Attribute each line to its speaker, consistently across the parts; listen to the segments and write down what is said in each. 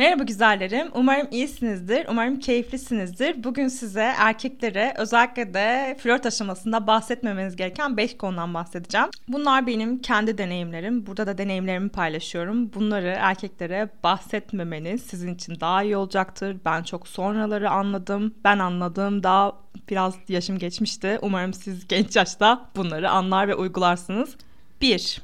Speaker 1: Merhaba güzellerim. Umarım iyisinizdir. Umarım keyiflisinizdir. Bugün size erkeklere özellikle de flört aşamasında bahsetmemeniz gereken 5 konudan bahsedeceğim. Bunlar benim kendi deneyimlerim. Burada da deneyimlerimi paylaşıyorum. Bunları erkeklere bahsetmemeniz sizin için daha iyi olacaktır. Ben çok sonraları anladım. Ben anladım. Daha biraz yaşım geçmişti. Umarım siz genç yaşta bunları anlar ve uygularsınız. 1.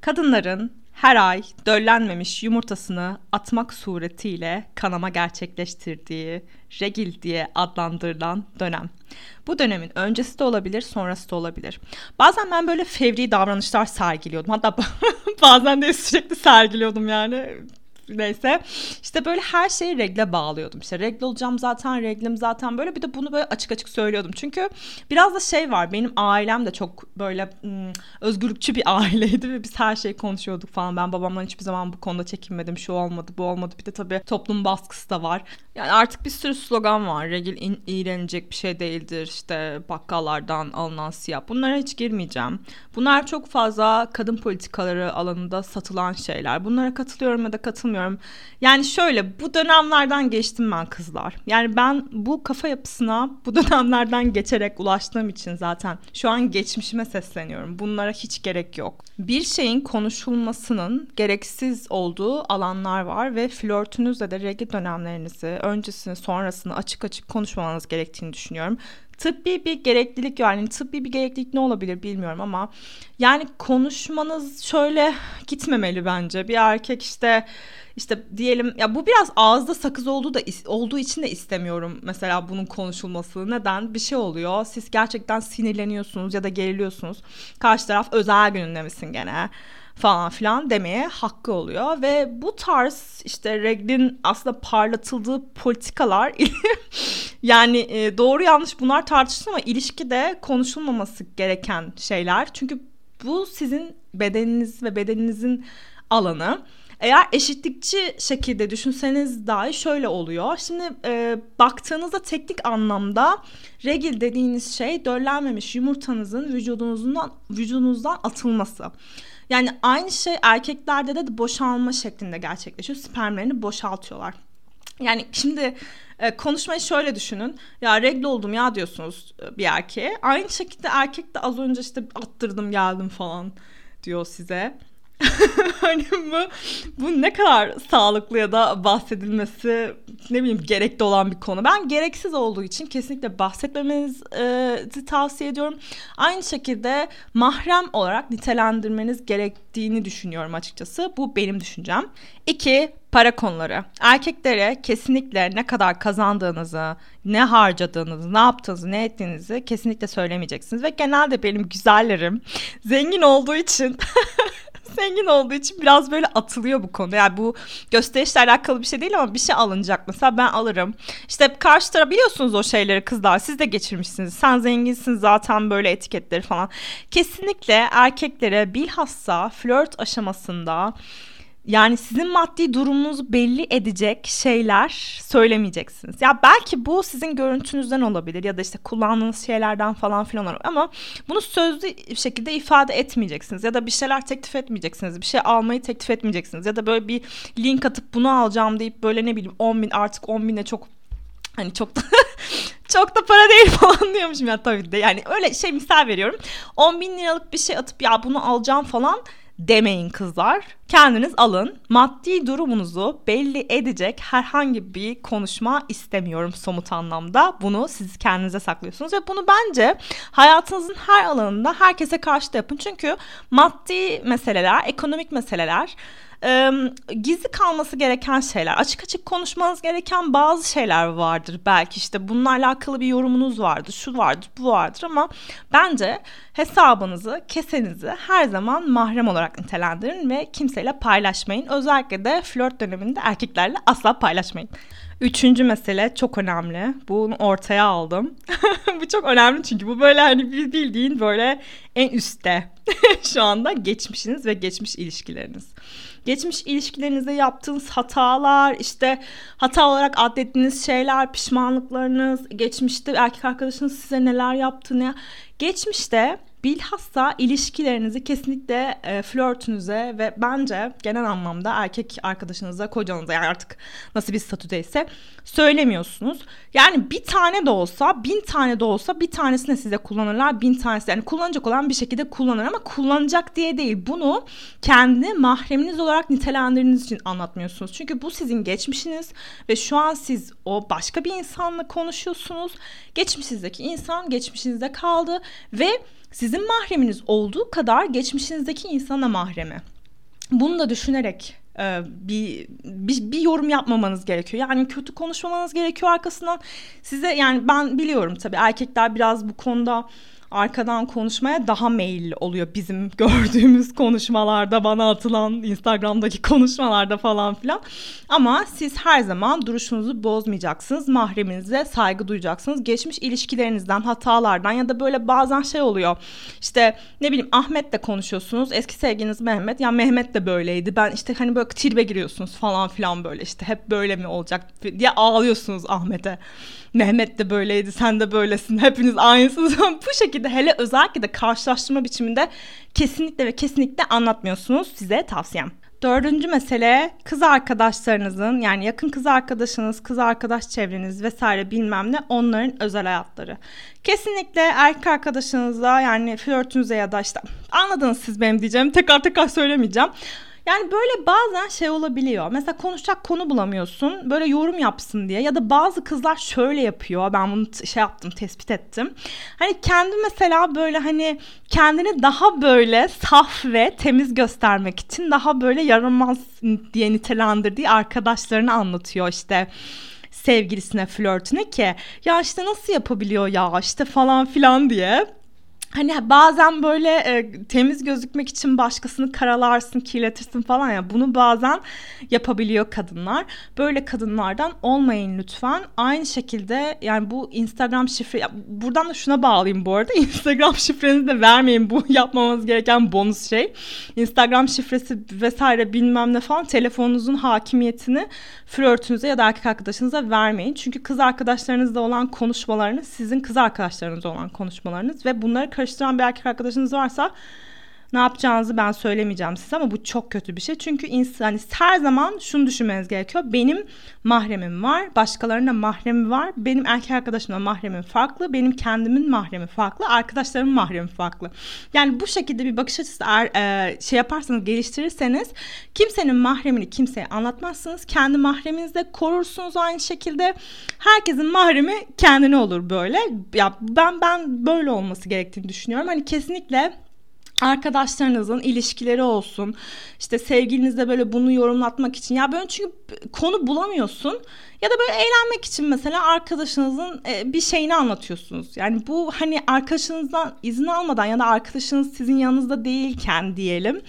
Speaker 1: Kadınların her ay döllenmemiş yumurtasını atmak suretiyle kanama gerçekleştirdiği regil diye adlandırılan dönem. Bu dönemin öncesi de olabilir, sonrası da olabilir. Bazen ben böyle fevri davranışlar sergiliyordum. Hatta bazen de sürekli sergiliyordum yani neyse. İşte böyle her şeyi regle bağlıyordum. İşte regle olacağım zaten, reglim zaten böyle. Bir de bunu böyle açık açık söylüyordum. Çünkü biraz da şey var. Benim ailem de çok böyle ım, özgürlükçü bir aileydi ve biz her şeyi konuşuyorduk falan. Ben babamdan hiçbir zaman bu konuda çekinmedim. Şu olmadı, bu olmadı. Bir de tabii toplum baskısı da var. Yani artık bir sürü slogan var. Regil in, iğrenecek bir şey değildir. İşte bakkallardan alınan siyah. Bunlara hiç girmeyeceğim. Bunlar çok fazla kadın politikaları alanında satılan şeyler. Bunlara katılıyorum ya da katılmıyorum. Yani şöyle bu dönemlerden geçtim ben kızlar. Yani ben bu kafa yapısına bu dönemlerden geçerek ulaştığım için zaten şu an geçmişime sesleniyorum. Bunlara hiç gerek yok. Bir şeyin konuşulmasının gereksiz olduğu alanlar var ve flörtünüzle de regi dönemlerinizi, öncesini sonrasını açık açık konuşmamanız gerektiğini düşünüyorum tıbbi bir gereklilik yani tıbbi bir gereklilik ne olabilir bilmiyorum ama yani konuşmanız şöyle gitmemeli bence. Bir erkek işte işte diyelim ya bu biraz ağızda sakız olduğu da olduğu için de istemiyorum mesela bunun konuşulması. Neden? Bir şey oluyor. Siz gerçekten sinirleniyorsunuz ya da geriliyorsunuz. Karşı taraf özel gününde misin gene? falan filan demeye hakkı oluyor ve bu tarz işte reglin aslında parlatıldığı politikalar yani e, doğru yanlış bunlar tartışılır ama ilişkide konuşulmaması gereken şeyler çünkü bu sizin bedeniniz ve bedeninizin alanı. Eğer eşitlikçi şekilde düşünseniz dahi şöyle oluyor. Şimdi e, baktığınızda teknik anlamda regil dediğiniz şey döllenmemiş yumurtanızın vücudunuzdan vücudunuzdan atılması. Yani aynı şey erkeklerde de boşalma şeklinde gerçekleşiyor. Spermlerini boşaltıyorlar. Yani şimdi e, konuşmayı şöyle düşünün. Ya regle oldum ya diyorsunuz e, bir erkeğe. Aynı şekilde erkek de az önce işte attırdım geldim falan diyor size. hani bu, bu ne kadar sağlıklı ya da bahsedilmesi ne bileyim gerekli olan bir konu. Ben gereksiz olduğu için kesinlikle bahsetmemenizi e, tavsiye ediyorum. Aynı şekilde mahrem olarak nitelendirmeniz gerektiğini düşünüyorum açıkçası. Bu benim düşüncem. İki, para konuları. Erkeklere kesinlikle ne kadar kazandığınızı, ne harcadığınızı, ne yaptığınızı, ne ettiğinizi kesinlikle söylemeyeceksiniz. Ve genelde benim güzellerim zengin olduğu için zengin olduğu için biraz böyle atılıyor bu konu. Yani bu gösterişle alakalı bir şey değil ama bir şey alınacak mesela ben alırım. İşte karşı taraf biliyorsunuz o şeyleri kızlar siz de geçirmişsiniz. Sen zenginsin zaten böyle etiketleri falan. Kesinlikle erkeklere bilhassa flört aşamasında yani sizin maddi durumunuzu belli edecek şeyler söylemeyeceksiniz. Ya belki bu sizin görüntünüzden olabilir ya da işte kullandığınız şeylerden falan filan olabilir ama bunu sözlü şekilde ifade etmeyeceksiniz ya da bir şeyler teklif etmeyeceksiniz. Bir şey almayı teklif etmeyeceksiniz ya da böyle bir link atıp bunu alacağım deyip böyle ne bileyim 10 bin artık 10 bine çok hani çok da çok da para değil falan diyormuşum ya tabii de yani öyle şey misal veriyorum 10 bin liralık bir şey atıp ya bunu alacağım falan demeyin kızlar. Kendiniz alın. Maddi durumunuzu belli edecek herhangi bir konuşma istemiyorum somut anlamda. Bunu siz kendinize saklıyorsunuz ve bunu bence hayatınızın her alanında herkese karşı da yapın. Çünkü maddi meseleler, ekonomik meseleler e, gizli kalması gereken şeyler, açık açık konuşmanız gereken bazı şeyler vardır belki işte bununla alakalı bir yorumunuz vardır, şu vardır, bu vardır ama bence hesabınızı, kesenizi her zaman mahrem olarak nitelendirin ve kimseyle paylaşmayın. Özellikle de flört döneminde erkeklerle asla paylaşmayın. Üçüncü mesele çok önemli. Bunu ortaya aldım. bu çok önemli çünkü bu böyle hani bildiğin böyle en üstte şu anda geçmişiniz ve geçmiş ilişkileriniz geçmiş ilişkilerinizde yaptığınız hatalar, işte hata olarak adettiğiniz şeyler, pişmanlıklarınız, geçmişte erkek arkadaşınız size neler yaptı ne geçmişte bilhassa ilişkilerinizi kesinlikle e, flörtünüze ve bence genel anlamda erkek arkadaşınıza, kocanıza yani artık nasıl bir statüdeyse söylemiyorsunuz. Yani bir tane de olsa, bin tane de olsa bir tanesini size kullanırlar, bin tanesi yani kullanacak olan bir şekilde kullanır ama kullanacak diye değil. Bunu kendi mahreminiz olarak nitelendirdiğiniz için anlatmıyorsunuz. Çünkü bu sizin geçmişiniz ve şu an siz o başka bir insanla konuşuyorsunuz. Geçmişinizdeki insan geçmişinizde kaldı ve sizin mahreminiz olduğu kadar geçmişinizdeki insana mahremi. Bunu da düşünerek e, bir, bir bir yorum yapmamanız gerekiyor. Yani kötü konuşmamanız gerekiyor arkasından. Size yani ben biliyorum tabii erkekler biraz bu konuda arkadan konuşmaya daha meyilli oluyor bizim gördüğümüz konuşmalarda bana atılan Instagram'daki konuşmalarda falan filan. Ama siz her zaman duruşunuzu bozmayacaksınız. Mahreminize saygı duyacaksınız. Geçmiş ilişkilerinizden, hatalardan ya da böyle bazen şey oluyor. İşte ne bileyim Ahmet'le konuşuyorsunuz. Eski sevginiz Mehmet. Ya Mehmet de böyleydi. Ben işte hani böyle tribe giriyorsunuz falan filan böyle işte hep böyle mi olacak diye ağlıyorsunuz Ahmet'e. Mehmet de böyleydi sen de böylesin hepiniz aynısınız. Bu şekilde hele özellikle de karşılaştırma biçiminde kesinlikle ve kesinlikle anlatmıyorsunuz size tavsiyem. Dördüncü mesele kız arkadaşlarınızın yani yakın kız arkadaşınız, kız arkadaş çevreniz vesaire bilmem ne onların özel hayatları. Kesinlikle erkek arkadaşınızla yani flörtünüze ya da işte anladınız siz benim diyeceğim tekrar tekrar söylemeyeceğim. Yani böyle bazen şey olabiliyor. Mesela konuşacak konu bulamıyorsun. Böyle yorum yapsın diye. Ya da bazı kızlar şöyle yapıyor. Ben bunu şey yaptım, tespit ettim. Hani kendi mesela böyle hani kendini daha böyle saf ve temiz göstermek için daha böyle yaramaz diye nitelendirdiği arkadaşlarını anlatıyor işte sevgilisine flörtüne ki ya işte nasıl yapabiliyor ya işte falan filan diye. Hani bazen böyle e, temiz gözükmek için başkasını karalarsın, kirletirsin falan ya. Bunu bazen yapabiliyor kadınlar. Böyle kadınlardan olmayın lütfen. Aynı şekilde yani bu Instagram şifre buradan da şuna bağlayayım bu arada. Instagram şifrenizi de vermeyin. Bu yapmamız gereken bonus şey. Instagram şifresi vesaire bilmem ne falan telefonunuzun hakimiyetini flörtünüze ya da erkek arkadaşınıza vermeyin. Çünkü kız arkadaşlarınızla olan konuşmalarınız sizin kız arkadaşlarınızla olan konuşmalarınız ve bunları karıştıran bir erkek arkadaşınız varsa ne yapacağınızı ben söylemeyeceğim size ama bu çok kötü bir şey. Çünkü insan hani her zaman şunu düşünmeniz gerekiyor. Benim mahremim var. Başkalarının mahremi var. Benim erkek arkadaşımla mahremim farklı. Benim kendimin mahremi farklı. Arkadaşlarımın mahremi farklı. Yani bu şekilde bir bakış açısı eğer e, şey yaparsanız geliştirirseniz kimsenin mahremini kimseye anlatmazsınız. Kendi mahreminizde korursunuz aynı şekilde. Herkesin mahremi kendine olur böyle. Ya ben ben böyle olması gerektiğini düşünüyorum. Hani kesinlikle arkadaşlarınızın ilişkileri olsun. İşte sevgilinizle böyle bunu yorumlatmak için. Ya böyle çünkü konu bulamıyorsun. Ya da böyle eğlenmek için mesela arkadaşınızın e, bir şeyini anlatıyorsunuz. Yani bu hani arkadaşınızdan izin almadan ya da arkadaşınız sizin yanınızda değilken diyelim.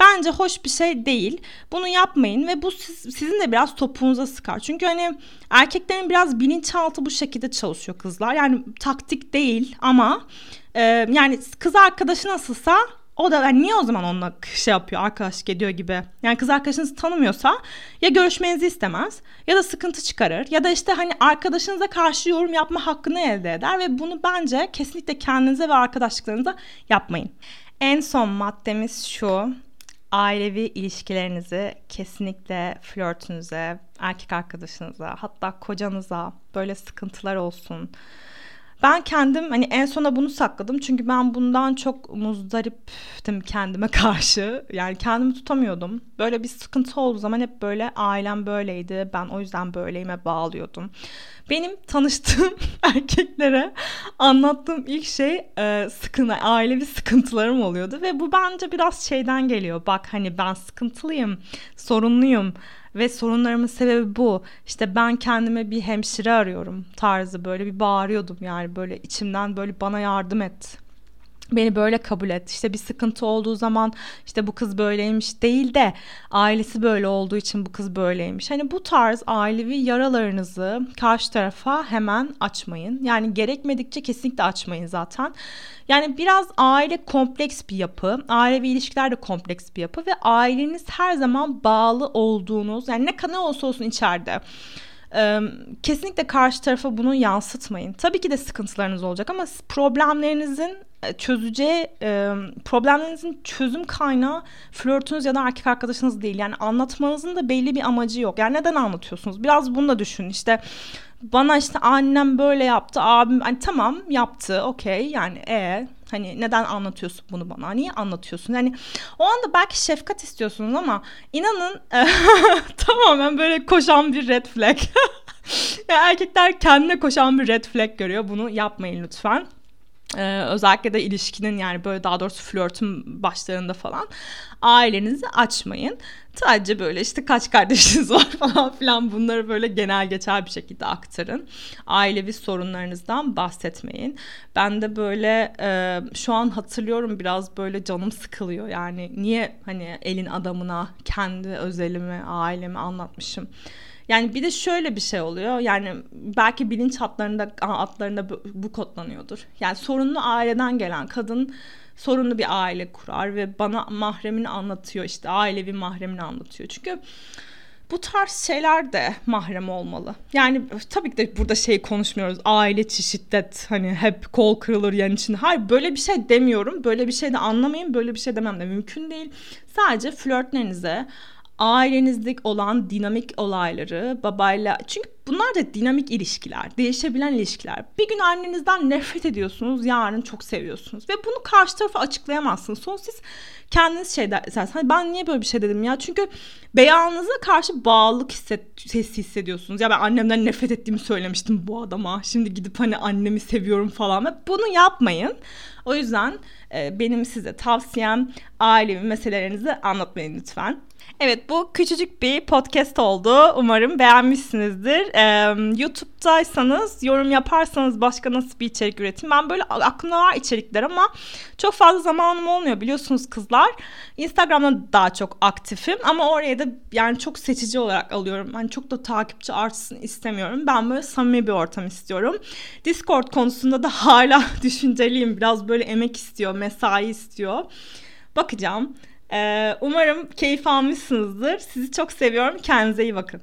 Speaker 1: Bence hoş bir şey değil. Bunu yapmayın ve bu siz, sizin de biraz topuğunuza sıkar. Çünkü hani erkeklerin biraz bilinçaltı bu şekilde çalışıyor kızlar. Yani taktik değil ama e, yani kız arkadaşı nasılsa o da yani niye o zaman onunla şey yapıyor arkadaşlık ediyor gibi. Yani kız arkadaşınızı tanımıyorsa ya görüşmenizi istemez ya da sıkıntı çıkarır ya da işte hani arkadaşınıza karşı yorum yapma hakkını elde eder ve bunu bence kesinlikle kendinize ve arkadaşlıklarınıza yapmayın. En son maddemiz şu ailevi ilişkilerinizi kesinlikle flörtünüze, erkek arkadaşınıza, hatta kocanıza böyle sıkıntılar olsun. Ben kendim hani en sona bunu sakladım çünkü ben bundan çok muzdariptim kendime karşı. Yani kendimi tutamıyordum. Böyle bir sıkıntı olduğu zaman hep böyle ailem böyleydi. Ben o yüzden böyleyime bağlıyordum. Benim tanıştığım erkeklere anlattığım ilk şey e, sıkıntı, ailevi sıkıntılarım oluyordu ve bu bence biraz şeyden geliyor. Bak hani ben sıkıntılıyım, sorunluyum ve sorunlarımın sebebi bu. İşte ben kendime bir hemşire arıyorum tarzı böyle bir bağırıyordum yani böyle içimden böyle bana yardım et beni böyle kabul et. İşte bir sıkıntı olduğu zaman işte bu kız böyleymiş değil de ailesi böyle olduğu için bu kız böyleymiş. Hani bu tarz ailevi yaralarınızı karşı tarafa hemen açmayın. Yani gerekmedikçe kesinlikle açmayın zaten. Yani biraz aile kompleks bir yapı. Ailevi ilişkiler de kompleks bir yapı ve aileniz her zaman bağlı olduğunuz yani ne kadar olsa olsun içeride kesinlikle karşı tarafa bunu yansıtmayın. Tabii ki de sıkıntılarınız olacak ama problemlerinizin çözeceği e, problemlerinizin çözüm kaynağı flörtünüz ya da erkek arkadaşınız değil. Yani anlatmanızın da belli bir amacı yok. Yani neden anlatıyorsunuz? Biraz bunu da düşün. İşte bana işte annem böyle yaptı, abim hani tamam yaptı, okey yani e hani neden anlatıyorsun bunu bana? Niye anlatıyorsun? Yani o anda belki şefkat istiyorsunuz ama inanın tamamen böyle koşan bir red flag. yani erkekler kendine koşan bir red flag görüyor. Bunu yapmayın lütfen. Ee, özellikle de ilişkinin yani böyle daha doğrusu flörtün başlarında falan ailenizi açmayın. Sadece böyle işte kaç kardeşiniz var falan filan bunları böyle genel geçer bir şekilde aktarın. Ailevi sorunlarınızdan bahsetmeyin. Ben de böyle e, şu an hatırlıyorum biraz böyle canım sıkılıyor. Yani niye hani elin adamına kendi özelimi, ailemi anlatmışım. Yani bir de şöyle bir şey oluyor. Yani belki bilinç hatlarında atlarında bu, bu kodlanıyordur. Yani sorunlu aileden gelen kadın sorunlu bir aile kurar ve bana mahremini anlatıyor işte ailevi mahremini anlatıyor. Çünkü bu tarz şeyler de mahrem olmalı. Yani tabii ki de burada şey konuşmuyoruz. Aile içi şiddet hani hep kol kırılır yan içinde. Hayır böyle bir şey demiyorum. Böyle bir şey de anlamayın. Böyle bir şey demem de mümkün değil. Sadece flörtlerinize ailenizdeki olan dinamik olayları babayla çünkü bunlar da dinamik ilişkiler, değişebilen ilişkiler. Bir gün annenizden nefret ediyorsunuz, yarın çok seviyorsunuz ve bunu karşı tarafa açıklayamazsınız. Son siz kendiniz şey dersiniz. Hani ben niye böyle bir şey dedim ya? Çünkü beyanınıza karşı bağlılık hisset, hissediyorsunuz. Ya ben annemden nefret ettiğimi söylemiştim bu adama. Şimdi gidip hani annemi seviyorum falan. Bunu yapmayın. O yüzden benim size tavsiyem ailevi meselelerinizi anlatmayın lütfen. Evet bu küçücük bir podcast oldu. Umarım beğenmişsinizdir. Ee, YouTube'daysanız yorum yaparsanız başka nasıl bir içerik üretim. Ben böyle aklımda var içerikler ama çok fazla zamanım olmuyor biliyorsunuz kızlar. Instagram'da daha çok aktifim ama oraya da yani çok seçici olarak alıyorum. Hani çok da takipçi artsın istemiyorum. Ben böyle samimi bir ortam istiyorum. Discord konusunda da hala düşünceliyim. Biraz böyle emek istiyor, mesai istiyor. Bakacağım. Ee, umarım keyif almışsınızdır. Sizi çok seviyorum. Kendinize iyi bakın.